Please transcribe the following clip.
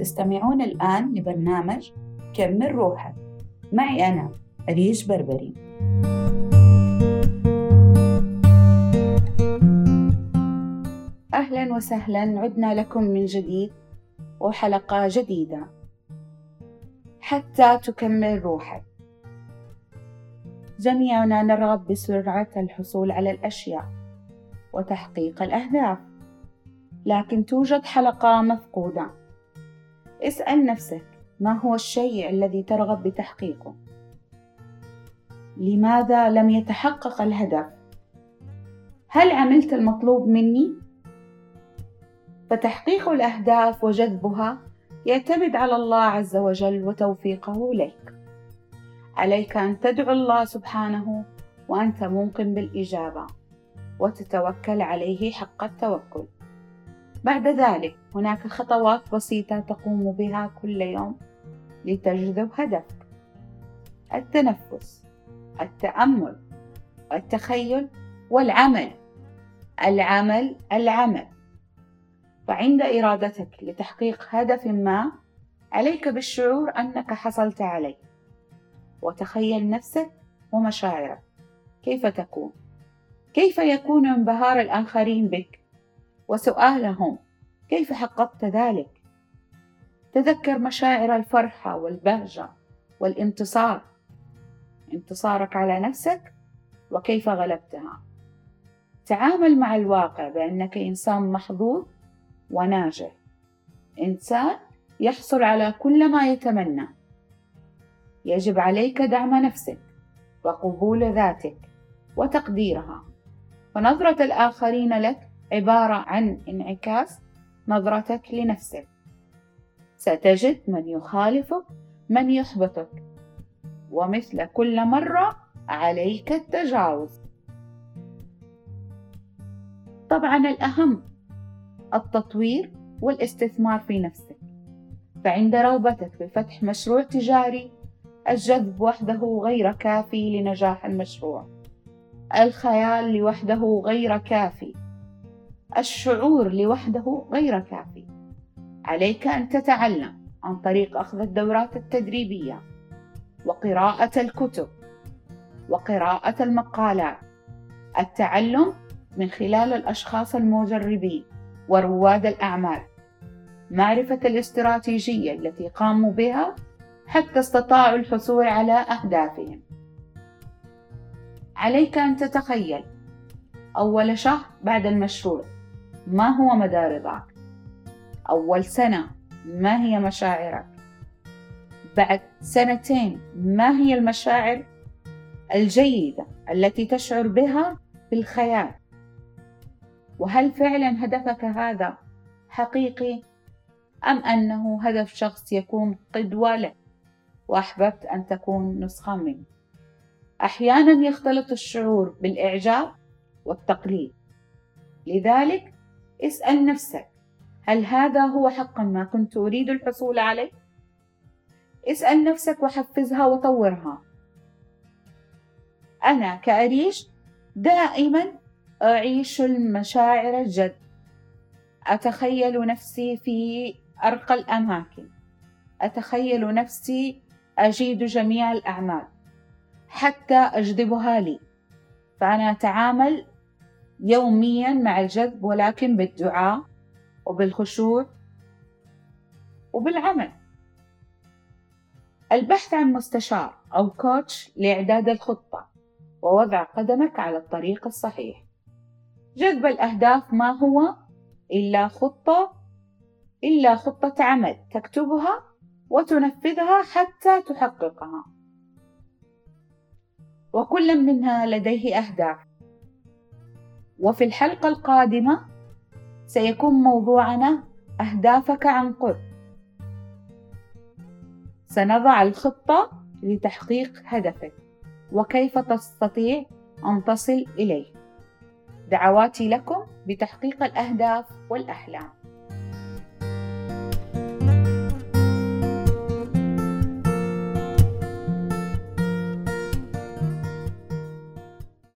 تستمعون الآن لبرنامج كمل روحك معي أنا أريج بربري. أهلا وسهلا عدنا لكم من جديد وحلقة جديدة. حتى تكمل روحك. جميعنا نرغب بسرعة الحصول على الأشياء وتحقيق الأهداف. لكن توجد حلقة مفقودة. اسأل نفسك ما هو الشيء الذي ترغب بتحقيقه؟ لماذا لم يتحقق الهدف؟ هل عملت المطلوب مني؟ فتحقيق الأهداف وجذبها يعتمد على الله عز وجل وتوفيقه لك عليك أن تدعو الله سبحانه وأنت موقن بالإجابة وتتوكل عليه حق التوكل. بعد ذلك هناك خطوات بسيطة تقوم بها كل يوم لتجذب هدفك التنفس التأمل التخيل والعمل. العمل العمل. فعند إرادتك لتحقيق هدف ما عليك بالشعور أنك حصلت عليه. وتخيل نفسك ومشاعرك. كيف تكون؟ كيف يكون انبهار الآخرين بك؟ وسؤالهم كيف حققت ذلك؟ تذكر مشاعر الفرحة والبهجة والانتصار. انتصارك على نفسك وكيف غلبتها. تعامل مع الواقع بأنك إنسان محظوظ وناجح. إنسان يحصل على كل ما يتمنى. يجب عليك دعم نفسك وقبول ذاتك وتقديرها. فنظرة الآخرين لك عبارة عن انعكاس نظرتك لنفسك. ستجد من يخالفك من يحبطك ومثل كل مرة عليك التجاوز. طبعا الأهم التطوير والاستثمار في نفسك. فعند رغبتك بفتح مشروع تجاري الجذب وحده غير كافي لنجاح المشروع. الخيال لوحده غير كافي. الشعور لوحده غير كافي. عليك أن تتعلم عن طريق أخذ الدورات التدريبية وقراءة الكتب وقراءة المقالات. التعلم من خلال الأشخاص المجربين ورواد الأعمال. معرفة الاستراتيجية التي قاموا بها حتى استطاعوا الحصول على أهدافهم. عليك أن تتخيل أول شهر بعد المشروع. ما هو مدى رضاك؟ أول سنة ما هي مشاعرك؟ بعد سنتين ما هي المشاعر الجيدة التي تشعر بها بالخيال وهل فعلا هدفك هذا حقيقي أم أنه هدف شخص يكون قدوة لك وأحببت أن تكون نسخة منه؟ أحيانا يختلط الشعور بالإعجاب والتقليد. لذلك اسأل نفسك هل هذا هو حقا ما كنت أريد الحصول عليه؟ اسأل نفسك وحفزها وطورها. أنا كأريش دائما أعيش المشاعر الجد. أتخيل نفسي في أرقى الأماكن. أتخيل نفسي أجيد جميع الأعمال. حتى أجذبها لي. فأنا أتعامل يوميا مع الجذب ولكن بالدعاء وبالخشوع وبالعمل. البحث عن مستشار أو كوتش لإعداد الخطة ووضع قدمك على الطريق الصحيح. جذب الأهداف ما هو؟ إلا خطة إلا خطة عمل تكتبها وتنفذها حتى تحققها. وكل منها لديه أهداف. وفي الحلقة القادمة سيكون موضوعنا أهدافك عن قرب. سنضع الخطة لتحقيق هدفك وكيف تستطيع أن تصل إليه. دعواتي لكم بتحقيق الأهداف والأحلام.